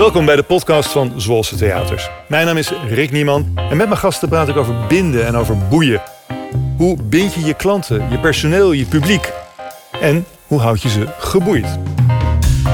Welkom bij de podcast van Zwolse Theaters. Mijn naam is Rick Nieman en met mijn gasten praat ik over binden en over boeien. Hoe bind je je klanten, je personeel, je publiek? En hoe houd je ze geboeid?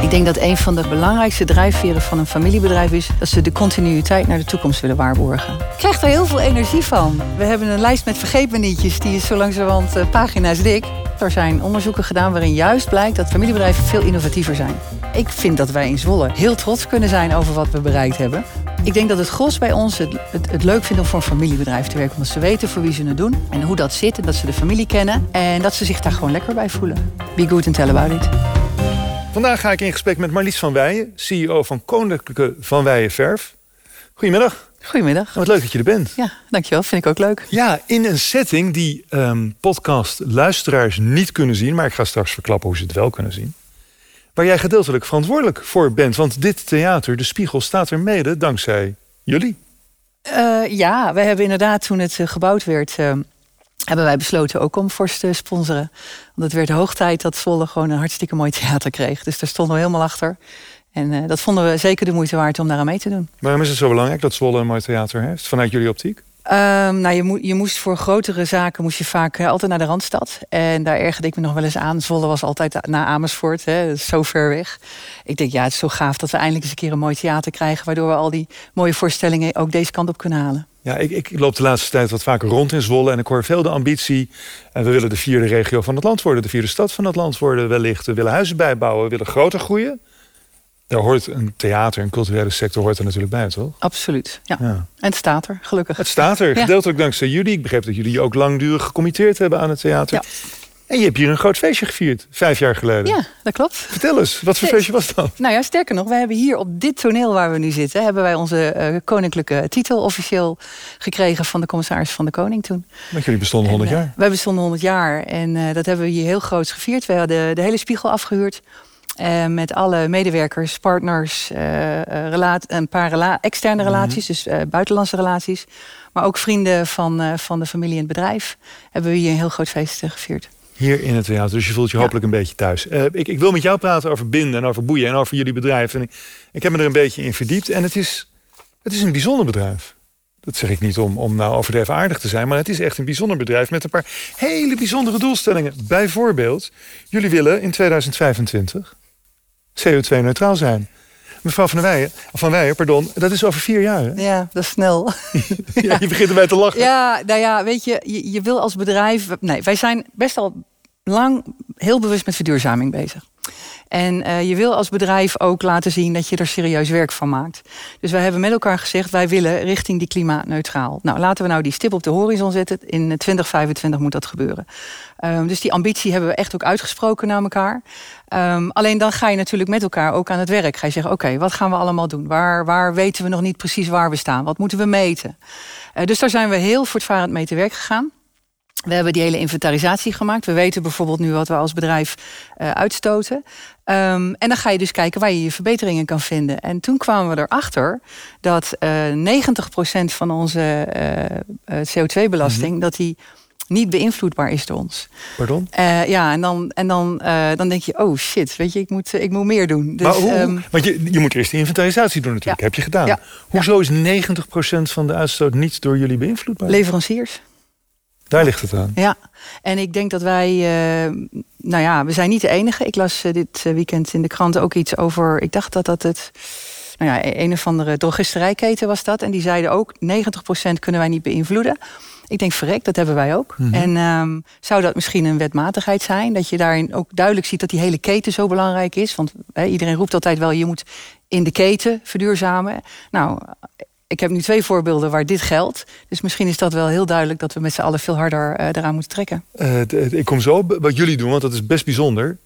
Ik denk dat een van de belangrijkste drijfveren van een familiebedrijf is dat ze de continuïteit naar de toekomst willen waarborgen. Ik krijg er heel veel energie van. We hebben een lijst met vergeetmenietjes, die is zo langzamerhand uh, pagina's dik. Er zijn onderzoeken gedaan waarin juist blijkt dat familiebedrijven veel innovatiever zijn. Ik vind dat wij in Zwolle heel trots kunnen zijn over wat we bereikt hebben. Ik denk dat het gros bij ons het, het, het, leuk vindt om voor een familiebedrijf te werken. Omdat ze weten voor wie ze het doen en hoe dat zit. En dat ze de familie kennen. En dat ze zich daar gewoon lekker bij voelen. Be good and tell about it. Vandaag ga ik in gesprek met Marlies van Weijen, CEO van Koninklijke Van Weijen Verf. Goedemiddag. Goedemiddag. Wat leuk dat je er bent. Ja, dankjewel. Vind ik ook leuk. Ja, in een setting die um, podcast luisteraars niet kunnen zien, maar ik ga straks verklappen hoe ze het wel kunnen zien. Waar jij gedeeltelijk verantwoordelijk voor bent. Want dit theater, De Spiegel, staat er mede dankzij jullie. Uh, ja, we hebben inderdaad toen het uh, gebouwd werd, uh, hebben wij besloten ook om Forst te sponsoren. Want het werd hoog tijd dat Zwolle gewoon een hartstikke mooi theater kreeg. Dus daar stonden we helemaal achter. En uh, dat vonden we zeker de moeite waard om daar aan mee te doen. Waarom is het zo belangrijk dat Zwolle een mooi theater heeft, vanuit jullie optiek? Um, nou, je, je, moest voor grotere zaken moest je vaak uh, altijd naar de Randstad. En daar ergerde ik me nog wel eens aan. Zwolle was altijd na Amersfoort, hè, zo ver weg. Ik denk, ja, het is zo gaaf dat we eindelijk eens een keer een mooi theater krijgen... waardoor we al die mooie voorstellingen ook deze kant op kunnen halen. Ja, ik, ik loop de laatste tijd wat vaker rond in Zwolle... en ik hoor veel de ambitie. En we willen de vierde regio van het land worden. De vierde stad van het land worden wellicht. We willen huizen bijbouwen, we willen groter groeien. Daar hoort een theater, een culturele sector hoort er natuurlijk bij, toch? Absoluut, ja. ja. En het staat er, gelukkig. Het staat er, gedeeltelijk ja. dankzij jullie. Ik begreep dat jullie ook langdurig gecommitteerd hebben aan het theater. Ja. En je hebt hier een groot feestje gevierd, vijf jaar geleden. Ja, dat klopt. Vertel eens, wat voor feestje was dat? Nou ja, sterker nog, we hebben hier op dit toneel waar we nu zitten... hebben wij onze uh, koninklijke titel officieel gekregen... van de commissaris van de Koning toen. Want jullie bestonden 100 jaar. Uh, wij bestonden 100 jaar en uh, dat hebben we hier heel groot gevierd. We hadden de hele spiegel afgehuurd. Uh, met alle medewerkers, partners, uh, een paar rela externe Mhm. relaties, dus buitenlandse relaties. Maar ook vrienden van, van de familie en het bedrijf. Hebben we hier een heel groot feest gevierd. Hier in het theater, dus je voelt je ja. hopelijk een beetje thuis. ik, ik, wil met jou praten over binden en over boeien en over jullie bedrijf. En ik, ik heb me er een beetje in verdiept. En het is, het is een bijzonder bedrijf. Dat zeg ik niet om, om nou overdreven aardig te zijn, maar het is echt een bijzonder bedrijf met een paar hele bijzondere doelstellingen. Bijvoorbeeld, jullie willen in 2025 CO2-neutraal zijn. Mevrouw Van Weijen, van Weijen, pardon, dat is over vier jaar. Hè? Ja, dat is snel. ja, je begint erbij te lachen. Ja, nou ja, weet je, je, je wil als bedrijf. Nee, wij zijn best al lang heel bewust met verduurzaming bezig. En uh, je wil als bedrijf ook laten zien dat je er serieus werk van maakt. Dus wij hebben met elkaar gezegd, wij willen richting die klimaatneutraal. Nou, laten we nou die stip op de horizon zetten. In 2025 moet dat gebeuren. Um, dus die ambitie hebben we echt ook uitgesproken naar elkaar. Um, alleen dan ga je natuurlijk met elkaar ook aan het werk. Ga je zeggen, oké, wat gaan we allemaal doen? Waar, waar weten we nog niet precies waar we staan? Wat moeten we meten? Uh, dus daar zijn we heel voortvarend mee te werk gegaan. We hebben die hele inventarisatie gemaakt. We weten bijvoorbeeld nu wat we als bedrijf uh, uitstoten. Um, en dan ga je dus kijken waar je je verbeteringen kan vinden. En toen kwamen we erachter dat uh, 90% van onze uh, CO2-belasting... Mhm. Mm -hmm. dat die niet beïnvloedbaar is door ons. Pardon? Uh, ja, en, dan, en dan, uh, dan denk je, oh shit, weet je, ik moet, ik moet meer doen. Dus, maar hoe, um, want je, je moet eerst die inventarisatie doen natuurlijk, ja. heb je gedaan. Ja. Hoezo is 90% van de uitstoot niet door jullie beïnvloedbaar? Leveranciers. Daar ligt het aan. Ja, en ik denk dat wij, uh, nou ja, we zijn niet de enige. Ik las uh, dit weekend in de krant ook iets over, ik dacht dat dat het, nou ja, een of andere drogisterijketen was dat. En die zeiden ook, 90% kunnen wij niet beïnvloeden. Ik denk, verrek, dat hebben wij ook. Mhm. Mm -hmm. En um, zou dat misschien een wetmatigheid zijn? Dat je daarin ook duidelijk ziet dat die hele keten zo belangrijk is. Want iedereen roept altijd wel, je moet in de keten verduurzamen. Nou, ik heb nu twee voorbeelden waar dit geldt. Dus misschien is dat wel heel duidelijk dat we met z'n allen veel harder uh, eraan moeten trekken. Uh, ik kom zo wat jullie doen, want dat is best bijzonder.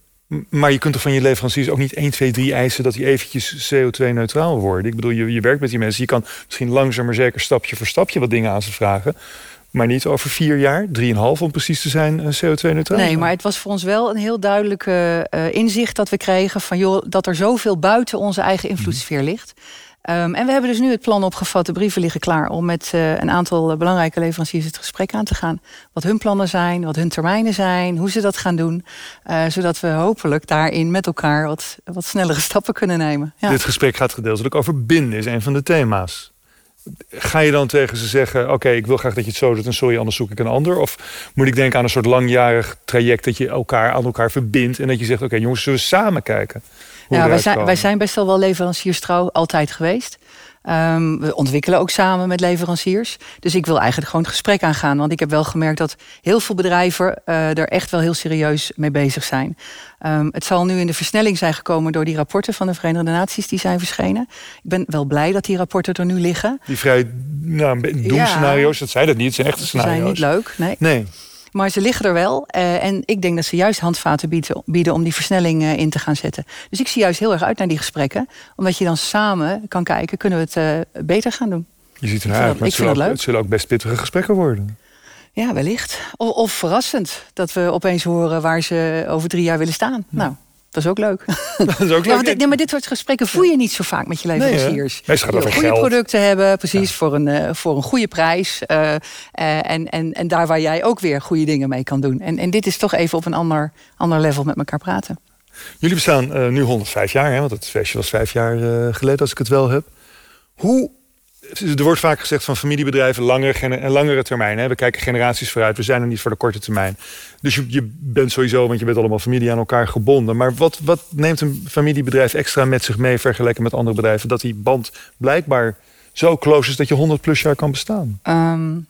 Maar je kunt toch van je leveranciers ook niet 1, 2, 3 eisen dat die eventjes CO2-neutraal worden. Ik bedoel, je, je werkt met die mensen. Je kan misschien langzaam maar zeker stapje voor stapje wat dingen aan ze vragen. Maar niet over vier jaar, drieënhalf om precies te zijn, CO2-neutraal. Nee, maar het was voor ons wel een heel duidelijke uh, inzicht dat we kregen van joh, dat er zoveel buiten onze eigen invloedssfeer ligt. Ehm, en we hebben dus nu het plan opgevat, de brieven liggen klaar om met uh, een aantal belangrijke leveranciers het gesprek aan te gaan. Wat hun plannen zijn, wat hun termijnen zijn, hoe ze dat gaan doen. Uh, zodat we hopelijk daarin met elkaar wat, wat snellere stappen kunnen nemen. Ja. Dit gesprek gaat gedeeltelijk over binden, is een van de thema's. Ga je dan tegen ze zeggen: Oké, ik wil graag dat je het zo doet en sorry, anders zoek ik een ander? Of moet ik denken aan een soort langjarig traject dat je elkaar aan elkaar verbindt en dat je zegt: Oké, jongens, zullen we samen kijken? Ja, wij zijn, wij zijn best wel wel leverancierstrouw altijd geweest. Um, we ontwikkelen ook samen met leveranciers. Dus ik wil eigenlijk gewoon het gesprek aangaan. Want ik heb wel gemerkt dat heel veel bedrijven uh, er echt wel heel serieus mee bezig zijn. Um, het zal nu in de versnelling zijn gekomen door die rapporten van de Verenigde Naties die zijn verschenen. Ik ben wel blij dat die rapporten er nu liggen. Die vrij nou, doemscenario's, ja, dat zijn dat niet, het zijn echte scenario's. Zijn niet leuk, nee. Nee. Maar ze liggen er wel. Uh, en ik denk dat ze juist handvaten bieden, bieden om die versnelling uh, in te gaan zetten. Dus ik zie juist heel erg uit naar die gesprekken. Omdat je dan samen kan kijken, kunnen we het uh, beter gaan doen. Je ziet ernaar uit, maar het zullen, ook, het zullen ook best pittige gesprekken worden. Ja, wellicht. Of, of, verrassend. Dat we opeens horen waar ze over drie jaar willen staan. Ja. Nou, dat is ook leuk. Dat is ook leuk. Ja, nee, maar dit soort gesprekken voer je niet zo vaak met je leveranciers. Nee, gaat over goede geld. producten hebben, precies, voor, een, uh, voor een goede prijs. Uh, uh, en, en, en daar waar jij ook weer goede dingen mee kan doen. En, en dit is toch even op een ander, ander level met elkaar praten. Jullie bestaan nu 105 jaar, hè, want het feestje was vijf jaar geleden, als ik het wel heb. Hoe er wordt vaak gezegd van familiebedrijven langere, en langere termijn. We kijken generaties vooruit. We zijn er niet voor de korte termijn. Dus je, je, bent sowieso, want je bent allemaal familie aan elkaar gebonden. Maar wat, wat neemt een familiebedrijf extra met zich mee vergeleken met andere bedrijven? Dat die band blijkbaar zo close is dat je 100 plus jaar kan bestaan. Um,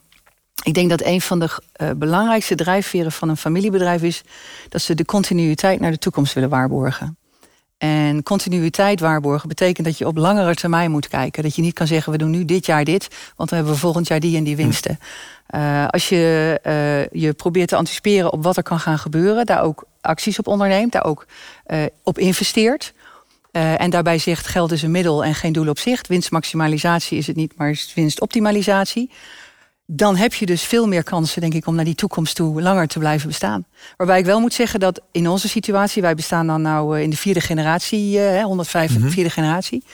ik denk dat een van de uh, belangrijkste drijfveren van een familiebedrijf is dat ze de continuïteit naar de toekomst willen waarborgen. En continuïteit waarborgen betekent dat je op langere termijn moet kijken. Dat je niet kan zeggen, we doen nu dit jaar dit, want dan hebben we volgend jaar die en die winsten. Uh, als je uh, je probeert te anticiperen op wat er kan gaan gebeuren, daar ook acties op onderneemt, daar ook uh, op investeert. en daarbij zegt geld is een middel en geen doel op zich. Winstmaximalisatie is het niet, maar is winstoptimalisatie dan heb je dus veel meer kansen, denk ik, om naar die toekomst toe langer te blijven bestaan. Waarbij ik wel moet zeggen dat in onze situatie, wij bestaan dan nou in de vierde generatie, uh, 105 mm -hmm. vierde generatie.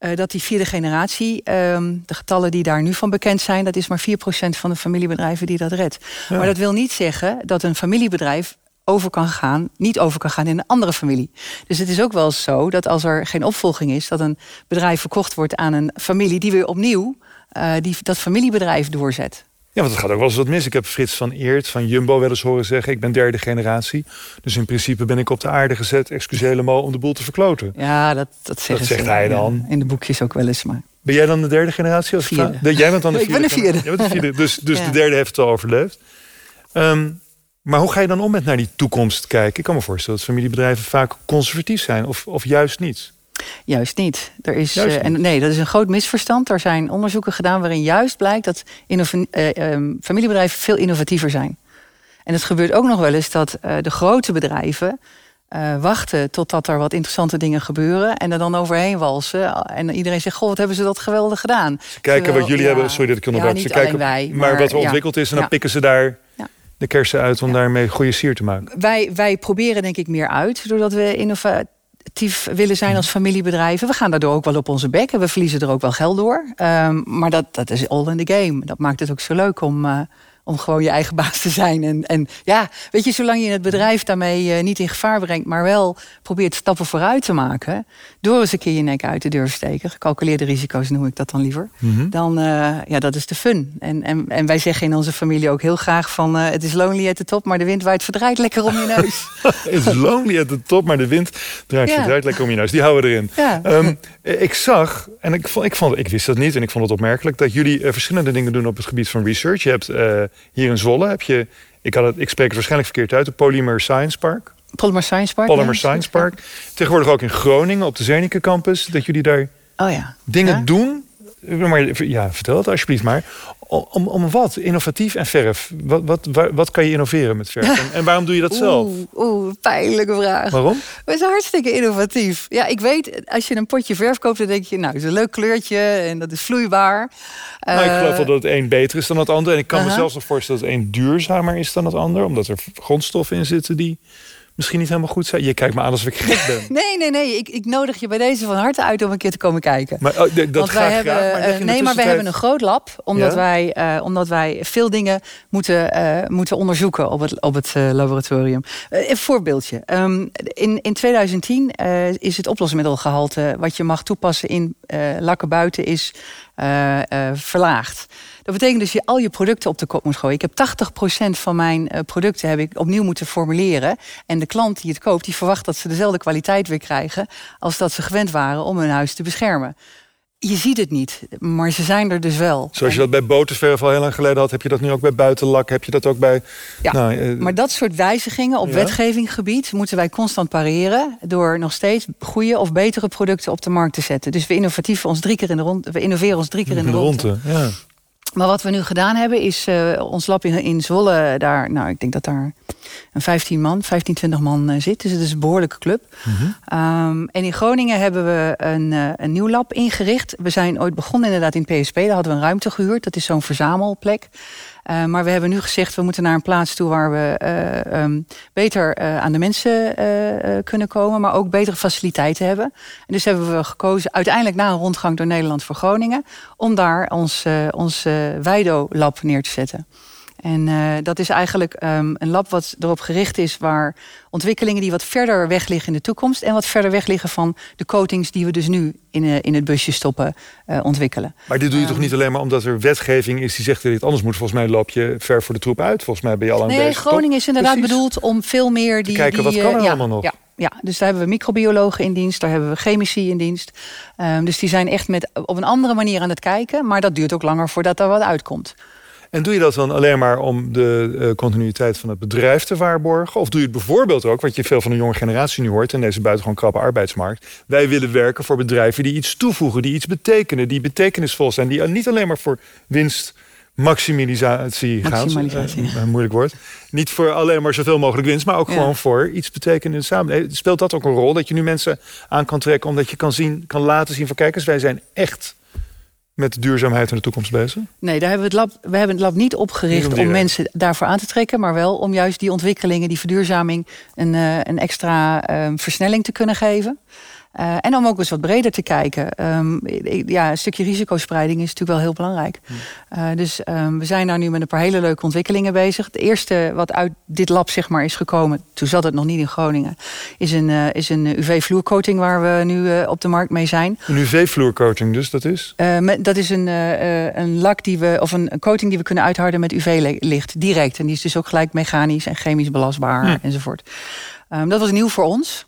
Uh, dat die vierde generatie, um, de getallen die daar nu van bekend zijn, dat is maar 4% van de familiebedrijven die dat redt. Ja. Maar dat wil niet zeggen dat een familiebedrijf over kan gaan, niet over kan gaan in een andere familie. Dus het is ook wel zo dat als er geen opvolging is, dat een bedrijf verkocht wordt aan een familie die weer opnieuw uh, die dat familiebedrijf doorzet. Ja, want het gaat ook wel eens wat mis. Ik heb Frits van Eert van Jumbo wel eens horen zeggen... ik ben derde generatie, dus in principe ben ik op de aarde gezet... excuseer helemaal om de boel te verkloten. Ja, dat, dat, dat zegt hij dan. in de boekjes ook wel eens, maar... Ben jij dan de derde generatie? Of vierde. Jij bent dan de vierde? ik ben de vierde. Jij bent de vierde. Dus, dus ja. de derde heeft het al overleefd. Um, maar hoe ga je dan om met naar die toekomst kijken? Ik kan me voorstellen dat familiebedrijven vaak conservatief zijn... of, of juist niet. Juist niet. Er is, uh, en nee, dat is een groot misverstand. Er zijn onderzoeken gedaan waarin juist blijkt dat uh, um, familiebedrijven veel innovatiever zijn. En het gebeurt ook nog wel eens dat uh, de grote bedrijven wachten totdat er wat interessante dingen gebeuren en er dan overheen walsen. En iedereen zegt: Goh, wat hebben ze dat geweldig gedaan. Ze kijken Terwijl, wat jullie ja, hebben. Sorry dat ik onderbreek. Ja, ze kijken wij, maar, maar, wat er ontwikkeld is en dan pikken ze daar de kersen uit om daarmee goede sier te maken. Wij, wij proberen denk ik meer uit doordat we willen zijn als familiebedrijven. We gaan daardoor ook wel op onze bek en we verliezen er ook wel geld door. Um, maar dat, dat is all in the game. Dat maakt het ook zo leuk om, uh, om gewoon je eigen baas te zijn. En, en ja, weet je, zolang je het bedrijf daarmee uh, niet in gevaar brengt, maar wel probeert stappen vooruit te maken, door eens een keer je nek uit de deur steken, gecalculeerde risico's noem ik dat dan liever, mm -hmm. dan uh, ja, dat is de fun. En, en, en wij zeggen in onze familie ook heel graag van uh, het is lonely at the top, maar de wind waait verdraait lekker om je neus. Het is lonely at the top, maar de wind draait ja. verdraait lekker om je neus. Die houden we erin. Ja. Um, ik zag, en ik, vond, ik, vond, ik wist dat niet en ik vond het opmerkelijk, dat jullie verschillende dingen doen op het gebied van research. Je hebt hier in Zwolle heb je, ik, had het, ik spreek het waarschijnlijk verkeerd uit, de Polymer Science Park. Polymer Science Park. Polymer ja, Science Park. Tegenwoordig ook in Groningen op de Zenica campus, dat jullie daar oh ja. dingen ja? doen. Maar ja, vertel het alsjeblieft maar. Om, om wat? Innovatief en verf. Wat, wat, wat kan je innoveren met verf? En, en waarom doe je dat zelf? Oeh, pijnlijke vraag. Waarom? We zijn hartstikke innovatief. Ja, ik weet, als je een potje verf koopt, dan denk je, nou, het is een leuk kleurtje en dat is vloeibaar. Nou, ik geloof wel dat het een beter is dan het ander. En ik kan uh -huh. me zelfs nog voorstellen dat het een duurzamer is dan het ander. Omdat er grondstoffen in zitten die misschien niet helemaal goed zijn? Je kijkt me aan alsof ik gek ben. nee, nee, nee. Ik, ik nodig je bij deze van harte uit om een keer te komen kijken. Maar oh, dat wij hebben, graag, maar uh, nee, maar we hebben een groot lab, omdat, Ja? wij, eh, omdat wij veel dingen moeten, eh, moeten onderzoeken op het, op het eh, laboratorium. Eh, een voorbeeldje. Ehm, in, in 2010 eh, is het oplosmiddelgehalte wat je mag toepassen in eh, lakken buiten is eh, eh, verlaagd. Dat betekent dus dat je al je producten op de kop moet gooien. Ik heb 80% van mijn eh, producten heb ik opnieuw moeten formuleren. En de klant die het koopt, die verwacht dat ze dezelfde kwaliteit weer krijgen als dat ze gewend waren om hun huis te beschermen. Je ziet het niet, maar ze zijn er dus wel. Zoals je dat bij boterverf al heel lang geleden had, heb je dat nu ook bij buitenlak. Heb je dat ook bij. Ja, nou, eh, Maar dat soort wijzigingen op Ja. wetgevinggebied moeten wij constant pareren door nog steeds goede of betere producten op de markt te zetten. Dus we innovatieve ons drie keer in de rond, we innoveren ons drie keer in de, ronde. Ja. Maar wat we nu gedaan hebben is eh, ons lab in, in Zwolle, daar, nou ik denk dat daar een 15 man, 15, 20 man eh, zit. Dus het is een behoorlijke club. Ehm, en in Groningen hebben we een, eh, een nieuw lab ingericht. We zijn ooit begonnen inderdaad in PSP. Daar hadden we een ruimte gehuurd. Dat is zo'n verzamelplek. Eh, maar we hebben nu gezegd, we moeten naar een plaats toe waar we eh, ehm, beter eh, aan de mensen kunnen komen, maar ook betere faciliteiten hebben. En dus hebben we gekozen, uiteindelijk na een rondgang door Nederland voor Groningen, om daar ons, ons Weido-lab neer te zetten. En eh, dat is eigenlijk ehm, een lab wat erop gericht is waar ontwikkelingen die wat verder weg liggen in de toekomst en wat verder weg liggen van de coatings die we dus nu in, eh, in het busje stoppen eh, ontwikkelen. Maar dit doe je Ehm. toch niet alleen maar omdat er wetgeving is die zegt dat dit anders moet. Volgens mij loop je ver voor de troep uit. Volgens mij ben je al aan Nee, bezig. toch? Groningen is inderdaad Precies. bedoeld om veel meer die. kijken, die, wat kan er ja, allemaal nog? Ja, ja, dus daar hebben we microbiologen in dienst, daar hebben we chemici in dienst. Ehm, dus die zijn echt met, op een andere manier aan het kijken, maar dat duurt ook langer voordat er wat uitkomt. En doe je dat dan alleen maar om de eh, continuïteit van het bedrijf te waarborgen? Of doe je het bijvoorbeeld ook, wat je veel van de jonge generatie nu hoort... in deze buitengewoon krappe arbeidsmarkt... wij willen werken voor bedrijven die iets toevoegen, die iets betekenen... die betekenisvol zijn, die niet alleen maar voor winst... Maximalisatie gaan. Maximalisatie, Eh, een moeilijk woord. Niet voor alleen maar zoveel mogelijk winst, maar ook Ja. gewoon voor iets betekenen in de samenleving. Speelt dat ook een rol dat je nu mensen aan kan trekken, omdat je kan zien, kan laten zien van kijkers, wij zijn echt met duurzaamheid in de toekomst bezig? Nee, daar hebben we, het lab, we hebben het lab niet opgericht Niet om mensen daarvoor aan te trekken, maar wel om juist die ontwikkelingen, die verduurzaming, een, eh, een extra ehm, versnelling te kunnen geven. Eh, en om ook eens wat breder te kijken. Ehm, ja, een stukje risicospreiding is natuurlijk wel heel belangrijk. Eh, dus ehm, we zijn daar nu met een paar hele leuke ontwikkelingen bezig. Het eerste wat uit dit lab zeg maar, is gekomen, toen zat het nog niet in Groningen, is een, eh, is een UV-vloercoating waar we nu op de markt mee zijn. Een UV-vloercoating dus, dat is? Met- dat is een, een lak die we, of een, een coating die we kunnen uitharden met UV-licht direct. En die is dus ook gelijk mechanisch en chemisch belastbaar Hm. enzovoort. Ehm, dat was nieuw voor ons.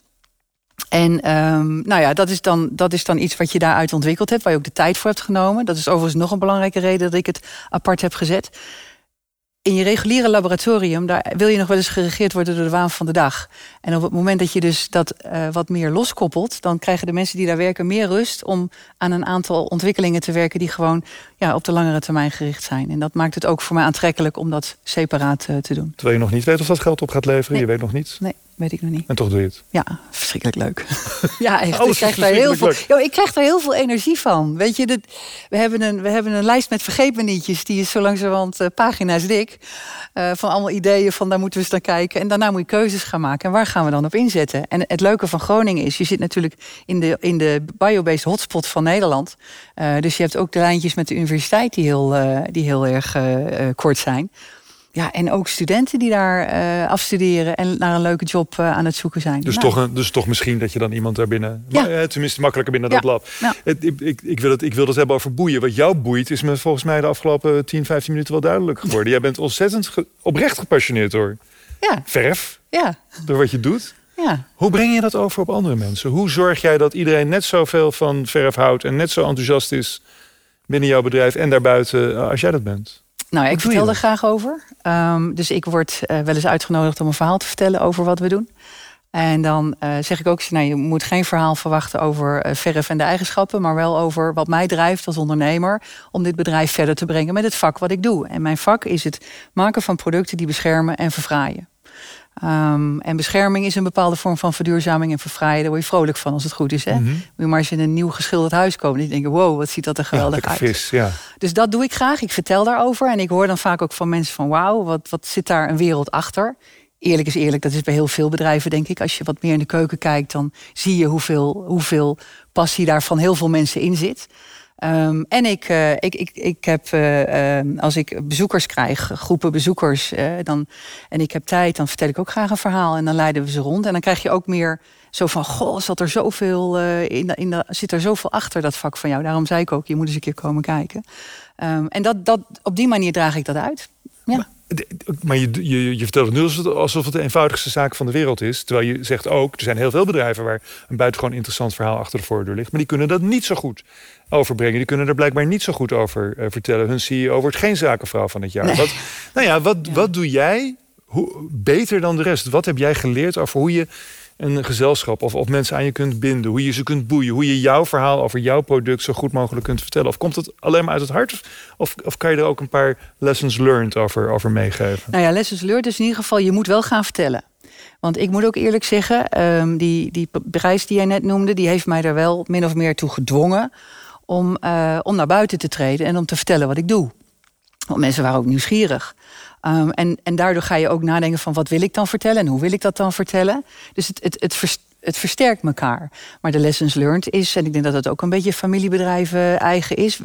En ehm, nou ja, dat is, dan, dat is dan iets wat je daaruit ontwikkeld hebt, waar je ook de tijd voor hebt genomen. Dat is overigens nog een belangrijke reden dat ik het apart heb gezet. In je reguliere laboratorium, daar wil je nog wel eens geregeerd worden door de waan van de dag. En op het moment dat je dus dat eh, wat meer loskoppelt, dan krijgen de mensen die daar werken meer rust om aan een aantal ontwikkelingen te werken die gewoon ja, op de langere termijn gericht zijn. En dat maakt het ook voor mij aantrekkelijk om dat separaat eh, te doen. Terwijl je nog niet weet of dat geld op gaat leveren. Nee. Je weet nog niet. Nee, weet ik nog niet. En toch doe je het. Ja, verschrikkelijk leuk. ja, echt. Alles ik, krijg daar heel veel, Yo, ik krijg daar heel veel energie van. Weet je, dit, we, hebben een, we hebben een lijst met vergeetmenietjes. Die is zo langzamerhand uh, pagina's dik. Uh, van allemaal ideeën van daar moeten we eens naar kijken. En daarna moet je keuzes gaan maken. En waar gaan we dan op inzetten? En het leuke van Groningen is, je zit natuurlijk in de, in de biobased hotspot van Nederland. Dus je hebt ook de lijntjes met de universiteit die heel, uh, die heel erg uh, kort zijn. Ja, en ook studenten die daar uh, afstuderen en naar een leuke job uh, aan het zoeken zijn. Dus, nou. toch een, dus toch misschien dat je dan iemand daar binnen. Ja. Maar, tenminste, makkelijker binnen ja. dat lab. Ja. Het, ik, ik, ik, wil het, ik wil het hebben over boeien. Wat jou boeit, is me volgens mij de afgelopen 10, 15 minuten wel duidelijk geworden. Jij bent ontzettend ge, oprecht gepassioneerd door ja. verf. Ja. Door wat je doet. Ja. Hoe breng je dat over op andere mensen? Hoe zorg jij dat iedereen net zoveel van verf houdt en net zo enthousiast is binnen jouw bedrijf en daarbuiten eh, als jij dat bent? Nou, ik vertel er graag over. Um, dus ik word uh, wel eens uitgenodigd om een verhaal te vertellen over wat we doen. En dan uh, zeg ik ook, nou, je moet geen verhaal verwachten over uh, verf en de eigenschappen, maar wel over wat mij drijft als ondernemer om dit bedrijf verder te brengen met het vak wat ik doe. En mijn vak is het maken van producten die beschermen en verfraaien. Um, en bescherming is een bepaalde vorm van verduurzaming en verfraaien. Daar word je vrolijk van als het goed is. Hè? Mm -hmm. Moet je maar eens in een nieuw geschilderd huis komen. Dan denk je, wow, wat ziet dat er geweldig ja, uit. Vis, ja. Dus dat doe ik graag. Ik vertel daarover. En ik hoor dan vaak ook van mensen van... wauw, wat, wat zit daar een wereld achter? eerlijk is eerlijk, dat is bij heel veel bedrijven, denk ik. Als je wat meer in de keuken kijkt, dan zie je hoeveel, hoeveel passie daar van heel veel mensen in zit. Um, en ik, uh, ik, ik, ik heb, uh, uh, als ik bezoekers krijg, groepen bezoekers, dan, en ik heb tijd, dan vertel ik ook graag een verhaal en dan leiden we ze rond. En dan krijg je ook meer zo van, goh, zat er zoveel in, de, in de, zit er zoveel achter dat vak van jou. Daarom zei ik ook, je moet eens een keer komen kijken. Um, en dat, dat, op die manier draag ik dat uit. Ja. Maar je, je, je vertelt het nu alsof het de eenvoudigste zaak van de wereld is. Terwijl je zegt ook, er zijn heel veel bedrijven waar een buitengewoon interessant verhaal achter de voordeur ligt. Maar die kunnen dat niet zo goed overbrengen. Die kunnen er blijkbaar niet zo goed over uh, vertellen. Hun CEO wordt geen zakenvrouw van het jaar. Nee. Wat, nou ja, wat, wat doe jij hoe, beter dan de rest? Wat heb jij geleerd over hoe je een gezelschap of, of mensen aan je kunt binden, hoe je ze kunt boeien, hoe je jouw verhaal over jouw product zo goed mogelijk kunt vertellen? Of komt het alleen maar uit het hart? Of, of kan je er ook een paar lessons learned over, over meegeven? Nou ja, lessons learned is in ieder geval, je moet wel gaan vertellen. Want ik moet ook eerlijk zeggen, um, die, die prijs die jij net noemde, die heeft mij er wel min of meer toe gedwongen om, uh, om naar buiten te treden en om te vertellen wat ik doe. Want mensen waren ook nieuwsgierig. Um, en, en daardoor ga je ook nadenken van wat wil ik dan vertellen en hoe wil ik dat dan vertellen. Dus het, het, het, het versterkt elkaar. Maar de lessons learned is, en ik denk dat het ook een beetje familiebedrijven eigen is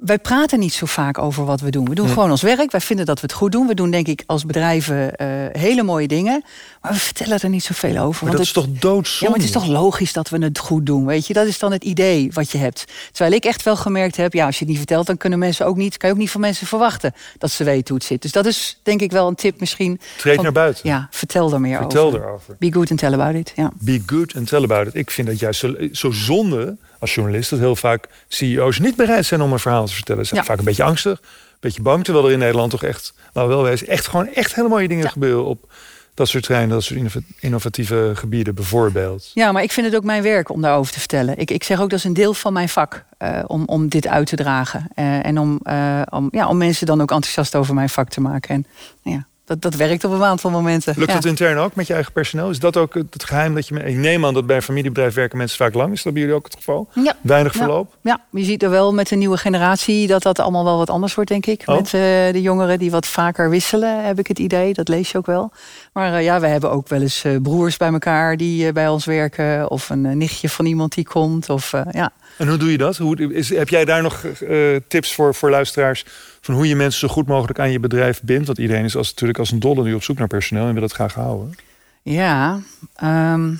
wij praten niet zo vaak over wat we doen. We doen gewoon ons werk. Wij vinden dat we het goed doen. We doen denk ik als bedrijven uh, hele mooie dingen. Maar we vertellen er niet zoveel over. Maar dat het, is toch doodzonde? Ja, maar het is toch logisch dat we het goed doen. Weet je, dat is dan het idee wat je hebt. Terwijl ik echt wel gemerkt heb, ja, als je het niet vertelt, dan kunnen mensen ook niet, kan je ook niet van mensen verwachten dat ze weten hoe het zit. Dus dat is denk ik wel een tip misschien. Treed van, naar buiten. Ja, vertel er meer vertel over. erover. Be good and tell about it. Ja. Be good and tell about it. Ik vind dat juist zo, zo zonde als journalist dat heel vaak CEO's niet bereid zijn om een verhaal te vertellen. Ze zijn Ja. vaak een beetje angstig, een beetje bang. Terwijl er in Nederland toch echt, nou wel wezen, echt gewoon echt hele mooie dingen Ja. gebeuren op dat soort terreinen, dat soort innova- innovatieve gebieden bijvoorbeeld. Ja, maar ik vind het ook mijn werk om daarover te vertellen. Ik, ik zeg ook dat is een deel van mijn vak eh, om, om dit uit te dragen. Eh, en om, eh, om, ja, om mensen dan ook enthousiast over mijn vak te maken. En ja, dat, dat werkt op een aantal momenten. Lukt ja. het intern ook met je eigen personeel? Is dat ook het geheim dat je... Ik neem aan dat bij een familiebedrijf werken mensen vaak lang. Is dat bij jullie ook het geval? Ja. Weinig verloop? Ja, je ziet er wel met de nieuwe generatie dat dat allemaal wel wat anders wordt, denk ik. Oh. Met eh, de jongeren die wat vaker wisselen, heb ik het idee. Dat lees je ook wel. Maar eh, ja, we hebben ook wel eens eh, broers bij elkaar die bij ons werken. Of een nichtje van iemand die komt. Of ja. En hoe doe je dat? Hoe, is, heb jij daar nog tips voor, voor luisteraars... van hoe je mensen zo goed mogelijk aan je bedrijf bindt? Want iedereen is als, natuurlijk als een dolle nu op zoek naar personeel... en wil dat graag houden. Ja, ehm,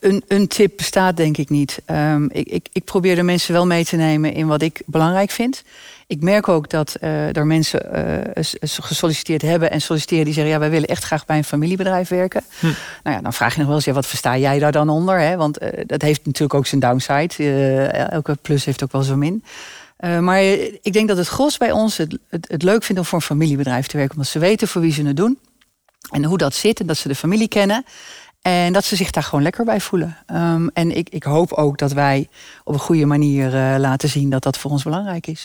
een, een tip bestaat denk ik niet. Ehm, ik, ik, ik probeer de mensen wel mee te nemen in wat ik belangrijk vind. Ik merk ook dat eh, er mensen eh, gesolliciteerd hebben en solliciteren die zeggen: ja, wij willen echt graag bij een familiebedrijf werken. Hm. Nou ja, dan vraag je nog wel eens: ja, wat versta jij daar dan onder? Hè? Want eh, dat heeft natuurlijk ook zijn downside. Elke plus heeft ook wel zijn min. Eh, maar ik denk dat het gros bij ons het, het, het leuk vindt om voor een familiebedrijf te werken, omdat ze weten voor wie ze het doen. En hoe dat zit en dat ze de familie kennen. En dat ze zich daar gewoon lekker bij voelen. Um, en ik, ik hoop ook dat wij op een goede manier uh, laten zien dat dat voor ons belangrijk is.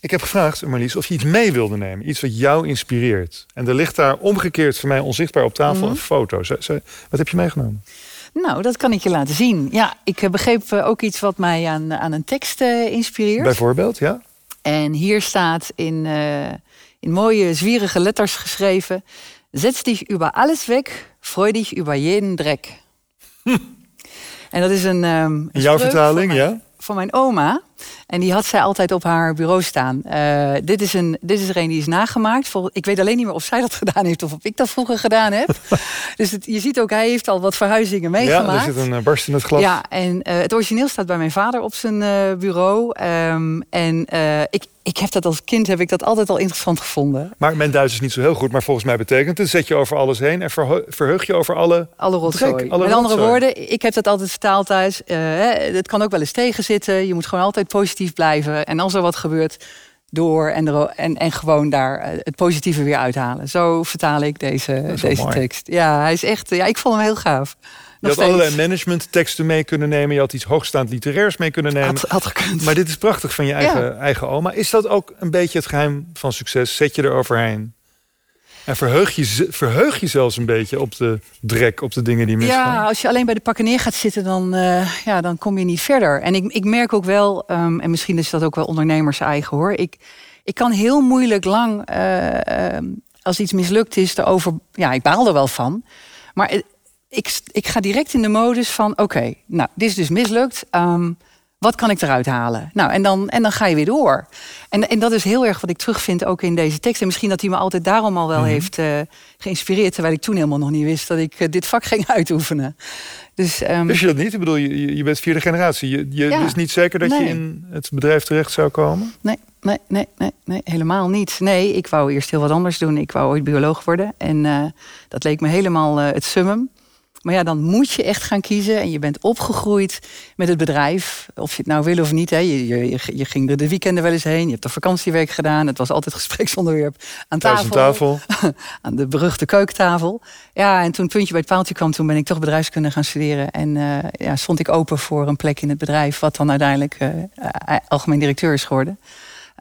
Ik heb gevraagd, Marlies, of je iets mee wilde nemen. Iets wat jou inspireert. En er ligt daar omgekeerd voor mij onzichtbaar op tafel Mhm. mm -hmm. een foto. Z wat heb je meegenomen? Nou, dat kan ik je laten zien. Ja, ik begreep uh, ook iets wat mij aan, aan een tekst uh, inspireert. Bijvoorbeeld, ja. En hier staat in, uh, in mooie, zwierige letters geschreven... Zet dich über alles weg, freu dich über jeden Dreck. Hm. En dat is een. Um, in jouw vertaling, van mijn, ja? Van mijn oma. En die had zij altijd op haar bureau staan. Uh, dit, is een, dit is er een die is nagemaakt. Vol, ik weet alleen niet meer of zij dat gedaan heeft of of ik dat vroeger gedaan heb. dus het, je ziet ook, hij heeft al wat verhuizingen meegemaakt. Ja, er zit een uh, barst in het glas. Ja, en uh, het origineel staat bij mijn vader op zijn uh, bureau. Um, en ik, ik heb dat als kind heb ik dat altijd al interessant gevonden. Maar mijn Duits is niet zo heel goed, maar volgens mij betekent het... zet je over alles heen en verheug je over alle Alle rotzooi. Alle Met andere rotzooi. woorden, ik heb dat altijd vertaald thuis. Het kan ook wel eens tegenzitten. Je moet gewoon altijd positief blijven. En als er wat gebeurt, door en, er, en, en gewoon daar uh, het positieve weer uithalen. Zo vertaal ik deze, deze tekst. Ja, hij is echt. Ja, ik vond hem heel gaaf. Je had allerlei managementteksten mee kunnen nemen. Je had iets hoogstaand literairs mee kunnen nemen. Had, had gekund. Maar dit is prachtig van je eigen, ja. eigen oma. Is dat ook een beetje het geheim van succes? Zet je er overheen? En verheug je, verheug je zelfs een beetje op de drek, op de dingen die misgaan? Ja, als je alleen bij de pakken neer gaat zitten, dan, uh, ja, dan kom je niet verder. En ik, ik merk ook wel, um, en misschien is dat ook wel ondernemers eigen hoor. Ik, ik kan heel moeilijk lang uh, uh, als iets mislukt is, over. Ja, ik baal er wel van. Maar ik, ik ga direct in de modus van: oké, nou, dit is dus mislukt. Ehm, wat kan ik eruit halen? Nou, en dan, en dan ga je weer door. En, en dat is heel erg wat ik terugvind ook in deze tekst. En misschien dat hij me altijd daarom al wel mhm. heeft uh, geïnspireerd. Terwijl ik toen helemaal nog niet wist dat ik uh, dit vak ging uitoefenen. Dus, um, je dat niet? Ik bedoel, je, je bent vierde generatie. Je, je ja. is niet zeker dat je in het bedrijf terecht zou komen? Nee, nee, nee, nee, nee, helemaal niet. Nee, ik wou eerst heel wat anders doen. Ik wou ooit bioloog worden. En uh, dat leek me helemaal het summum. Maar ja, dan moet je echt gaan kiezen. En je bent opgegroeid met het bedrijf. Of je het nou wil of niet. Hè. Je, je, je ging er de weekenden wel eens heen. Je hebt de vakantiewerk gedaan. Het was altijd gespreksonderwerp aan tafel. Aan, tafel. aan de beruchte keukentafel. Ja, en toen het puntje bij het paaltje kwam... toen ben ik toch bedrijfskunde gaan studeren. En uh, ja, stond ik open voor een plek in het bedrijf... wat dan uiteindelijk uh, algemeen directeur is geworden.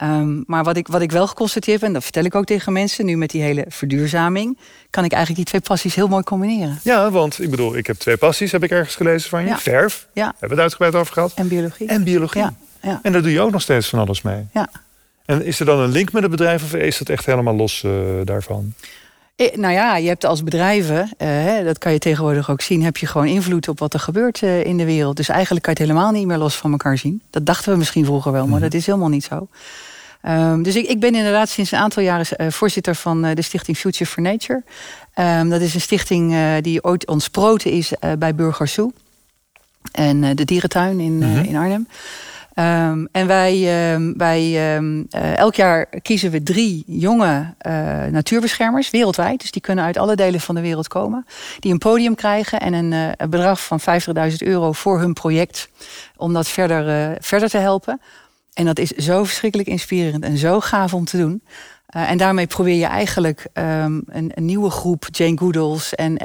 Um, maar wat ik, wat ik wel geconstateerd heb, en dat vertel ik ook tegen mensen, nu met die hele verduurzaming, kan ik eigenlijk die twee passies heel mooi combineren. Ja, want ik bedoel, ik heb twee passies, heb ik ergens gelezen van je. Ja. Verf, ja. hebben we het uitgebreid over gehad. En biologie. En biologie. Ja. ja. En daar doe je ook nog steeds van alles mee. Ja. En is er dan een link met het bedrijf of is het echt helemaal los uh, daarvan? Eh, nou ja, je hebt als bedrijven, eh, dat kan je tegenwoordig ook zien, heb je gewoon invloed op wat er gebeurt eh, in de wereld. Dus eigenlijk kan je het helemaal niet meer los van elkaar zien. Dat dachten we misschien vroeger wel, maar mhm. dat is helemaal niet zo. Um, dus ik, ik, ben inderdaad sinds een aantal jaren uh, voorzitter van de stichting Future for Nature. Um, dat is een stichting die ooit ontsproten is bij Burgersoe. En de dierentuin in, mm -hmm. in Arnhem. Um, en wij, wij elk jaar kiezen we drie jonge natuurbeschermers wereldwijd. Dus die kunnen uit alle delen van de wereld komen. Die een podium krijgen en een, een bedrag van 50.000 euro voor hun project. Om dat verder, verder te helpen. En dat is zo verschrikkelijk inspirerend en zo gaaf om te doen. Uh, en daarmee probeer je eigenlijk um, een, een, nieuwe groep Jane Goodalls en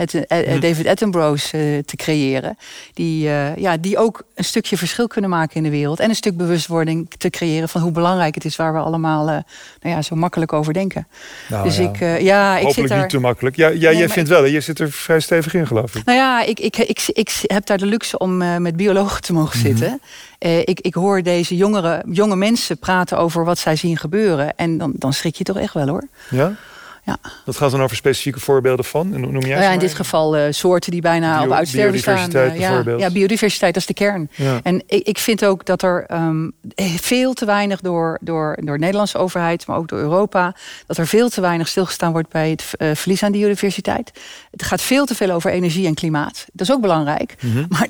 David Attenborough's uh, te creëren. Die, ja, die ook een stukje verschil kunnen maken in de wereld. En een stuk bewustwording te creëren van hoe belangrijk het is waar we allemaal nou ja, zo makkelijk over denken. Nou, dus ja. ik, ja, ik zit daar... niet te makkelijk. Ja, ja jij vindt wel, je zit er vrij stevig in geloof ik. Nou ja, ik, ik, ik, ik, heb daar de luxe om met biologen te mogen mm -hmm. zitten. Ik, ik hoor deze jongere, jonge mensen praten over wat zij zien gebeuren. En dan, dan schrik je toch echt wel hoor. Ja? Ja. Dat gaat dan over specifieke voorbeelden van? Noem jij ja, in dit geval uh, soorten die bijna Bio, op uitsterven staan. Uh, ja, ja, biodiversiteit, dat is de kern. Ja. En ik, ik, vind ook dat er um, veel te weinig door, door, door de Nederlandse overheid, maar ook door Europa, dat er veel te weinig stilgestaan wordt bij het uh, verlies aan biodiversiteit. Het gaat veel te veel over energie en klimaat. Dat is ook belangrijk. Mm -hmm. Maar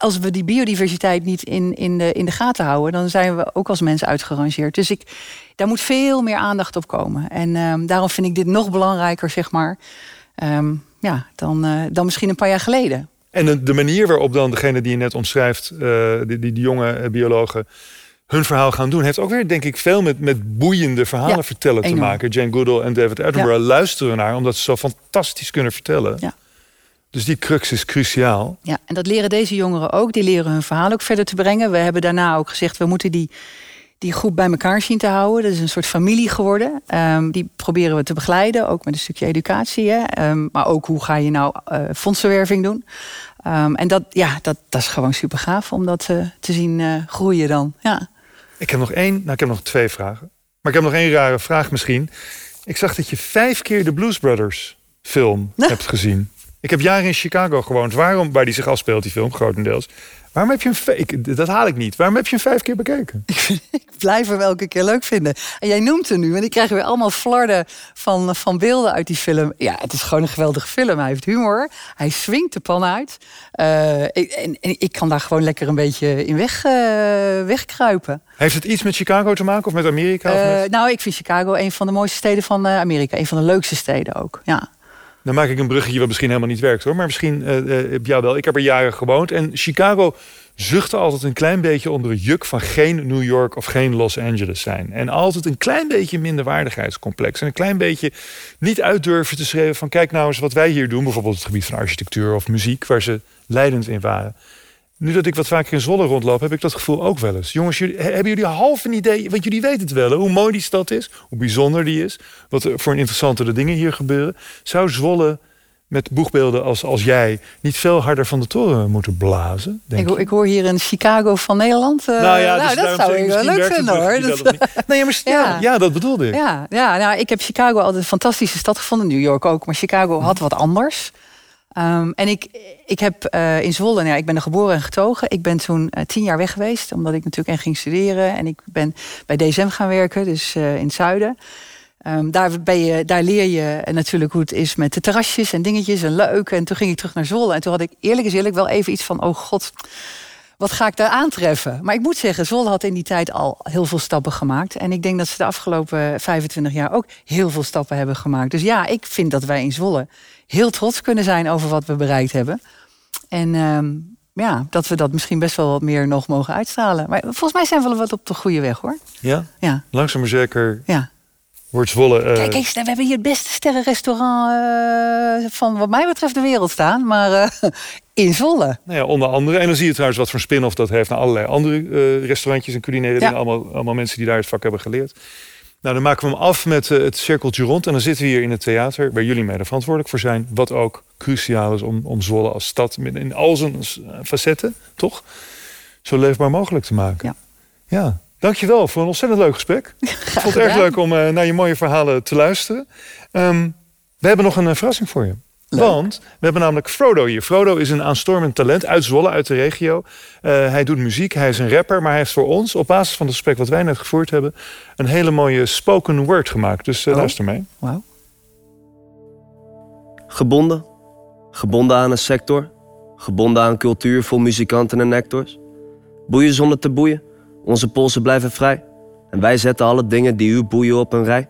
als we die biodiversiteit niet in, in, de, in de gaten houden, dan zijn we ook als mensen uitgerangeerd. Dus ik, daar moet veel meer aandacht op komen. En um, daarom vind ik dit nog belangrijker, zeg maar, um, ja, dan, uh, dan misschien een paar jaar geleden. En de, manier waarop dan degene die je net omschrijft, uh, die, die, die, jonge eh, biologen, hun verhaal gaan doen, heeft ook weer, denk ik, veel met, met boeiende verhalen ja, vertellen enorm. te maken. Jane Goodall en David Attenborough ja. luisteren naar, omdat ze zo fantastisch kunnen vertellen. Ja. Dus die crux is cruciaal. Ja, en dat leren deze jongeren ook. Die leren hun verhaal ook verder te brengen. We hebben daarna ook gezegd, we moeten die, die groep bij elkaar zien te houden. Dat is een soort familie geworden. Um, die proberen we te begeleiden, ook met een stukje educatie. Hè? Um, maar ook hoe ga je nou uh, fondsenwerving doen. Um, en dat, ja, dat, dat is gewoon super gaaf om dat uh, te zien uh, groeien dan. Ja. Ik heb nog één, nou ik heb nog twee vragen. Maar ik heb nog één rare vraag misschien. Ik zag dat je vijf keer de Blues Brothers film hebt gezien. Ik heb jaren in Chicago gewoond. Waarom, waar die zich afspeelt, die film, grotendeels. Waarom heb je een ik, Dat haal ik niet. Waarom heb je hem vijf keer bekeken? ik blijf hem elke keer leuk vinden. En jij noemt hem nu. En ik krijg weer allemaal flarden van, van beelden uit die film. Ja, het is gewoon een geweldige film. Hij heeft humor. Hij swingt de pan uit. Uh, ik, en, en, ik kan daar gewoon lekker een beetje in weg, uh, wegkruipen. Heeft het iets met Chicago te maken of met Amerika? Of uh, met... Nou, ik vind Chicago een van de mooiste steden van Amerika. Een van de leukste steden ook. Ja. Dan maak ik een bruggetje wat misschien helemaal niet werkt hoor. Maar misschien uh, jou wel. Ik heb er jaren gewoond. En Chicago zuchtte altijd een klein beetje onder het juk van geen New York of geen Los Angeles zijn. En altijd een klein beetje minderwaardigheidscomplex. En een klein beetje niet uitdurven te schrijven van kijk nou eens wat wij hier doen. Bijvoorbeeld het gebied van architectuur of muziek, waar ze leidend in waren. Nu dat ik wat vaker in Zwolle rondloop, heb ik dat gevoel ook wel eens. Jongens, jullie, hebben jullie half een idee? Want jullie weten het wel, hè, hoe mooi die stad is, hoe bijzonder die is, wat er voor interessantere dingen hier gebeuren. Zou Zwolle met boegbeelden als, als jij niet veel harder van de toren moeten blazen? Denk Ik, ik hoor hier een Chicago van Nederland. eh, nou ja, dus dat daarom zou ik wel leuk vinden hoor. Dat- niet. Nee, maar ja. Ja. Ja, dat bedoelde ik. Ja, ja nou, ik heb Chicago altijd een fantastische stad gevonden. New York ook, maar Chicago had wat anders. Ehm, en ik, ik heb eh, in Zwolle, nou ja, ik ben er geboren en getogen. Ik ben toen eh, tien jaar weg geweest, omdat ik natuurlijk en ging studeren. En ik ben bij DSM gaan werken, dus eh, in het zuiden. Ehm, daar, ben je, daar leer je natuurlijk hoe het is met de terrasjes en dingetjes en leuk. En toen ging ik terug naar Zwolle. En toen had ik eerlijk is eerlijk wel even iets van... oh god, wat ga ik daar aantreffen? Maar ik moet zeggen, Zwolle had in die tijd al heel veel stappen gemaakt. En ik denk dat ze de afgelopen 25 jaar ook heel veel stappen hebben gemaakt. Dus ja, ik vind dat wij in Zwolle heel trots kunnen zijn over wat we bereikt hebben. En ehm, ja, dat we dat misschien best wel wat meer nog mogen uitstralen. Maar volgens mij zijn we wel wat op de goede weg hoor. Ja, Ja, langzaam maar zeker ja. wordt Zwolle... eh, Kijk eens, we hebben hier het beste sterrenrestaurant eh, van wat mij betreft de wereld staan. Maar eh, in Zwolle. Nou ja, onder andere. En dan zie je trouwens wat voor spin-off dat heeft naar allerlei andere restaurantjes en culinaire Ja. dingen. Allemaal, allemaal mensen die daar het vak hebben geleerd. Nou, dan maken we hem af met eh, het cirkeltje rond. En dan zitten we hier in het theater, waar jullie mede verantwoordelijk voor zijn. Wat ook cruciaal is om, om Zwolle als stad in al zijn eh, facetten, toch? Zo leefbaar mogelijk te maken. Ja. ja. Dankjewel voor een ontzettend leuk gesprek. Ik vond het erg leuk om eh, naar je mooie verhalen te luisteren. Ehm, we hebben nog een verrassing voor je. Leuk. Want we hebben namelijk Frodo hier. Frodo is een aanstormend talent uit Zwolle, uit de regio. Eh, hij doet muziek, hij is een rapper, maar hij heeft voor ons, op basis van het gesprek wat wij net gevoerd hebben, een hele mooie spoken word gemaakt. Dus eh, Oh. luister mee. Wauw. Gebonden. Gebonden aan een sector. Gebonden aan cultuur vol muzikanten en nectors. Boeien zonder te boeien. Onze polsen blijven vrij. En wij zetten alle dingen die u boeien op een rij.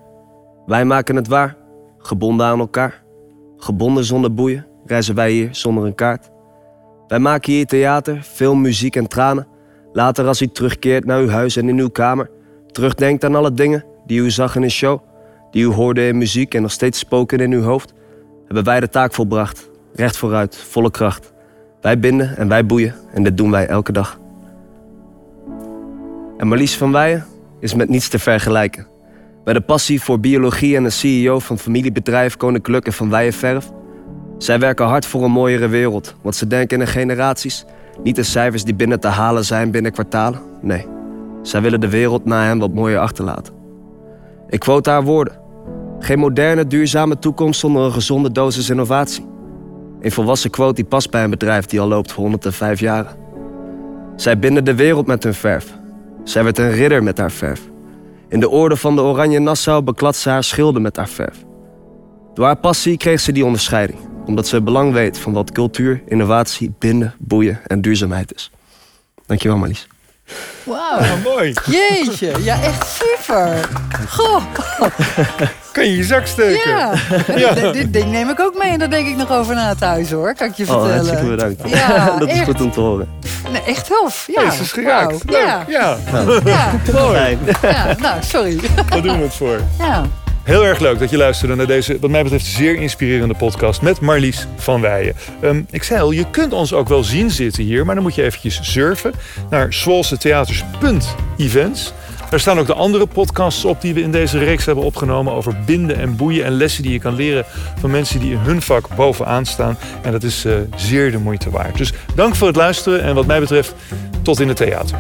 Wij maken het waar. Gebonden aan elkaar. Gebonden zonder boeien. Reizen wij hier zonder een kaart. Wij maken hier theater, film, muziek en tranen. Later als u terugkeert naar uw huis en in uw kamer. Terugdenkt aan alle dingen die u zag in een show. Die u hoorde in muziek en nog steeds spoken in uw hoofd hebben wij de taak volbracht. Recht vooruit, volle kracht. Wij binden en wij boeien en dit doen wij elke dag. En Marlies van Weijen is met niets te vergelijken. Bij de passie voor biologie en de CEO van familiebedrijf Koninklijk en van Weijen Verf. Zij werken hard voor een mooiere wereld, want ze denken in generaties. Niet in cijfers die binnen te halen zijn binnen kwartalen. Nee, zij willen de wereld na hen wat mooier achterlaten. Ik quote haar woorden. Geen moderne, duurzame toekomst zonder een gezonde dosis innovatie. Een volwassen quote die past bij een bedrijf die al loopt voor 105 jaren. Zij binden de wereld met hun verf. Zij werd een ridder met haar verf. In de orde van de Oranje Nassau beklad ze haar schilden met haar verf. Door haar passie kreeg ze die onderscheiding, omdat ze belang weet van wat cultuur, innovatie, binden, boeien en duurzaamheid is. Dankjewel, Marlies. Wauw. Ja, mooi. Jeetje, ja echt super. Goh, Kan je je zak steken? ja. Dit, dit ding neem ik ook mee en daar denk ik nog over na thuis hoor, kan ik je Oh, vertellen. hartstikke bedankt. Ja, Dat is echt. goed om te horen. Nee, echt tof. Ja. Ja, ze is geraakt. Ja. Ja. Ja. mooi. Fijn. ja, nou, sorry. Daar doen we het voor. Ja. Heel erg leuk dat je luisterde naar deze, wat mij betreft, zeer inspirerende podcast met Marlies van Weijen. Ehm, ik zei al, je kunt ons ook wel zien zitten hier, maar dan moet je eventjes surfen naar zwolsetheaters.events. Daar staan ook de andere podcasts op die we in deze reeks hebben opgenomen over binden en boeien en lessen die je kan leren van mensen die in hun vak bovenaan staan. En dat is eh, zeer de moeite waard. Dus dank voor het luisteren en wat mij betreft, tot in het theater.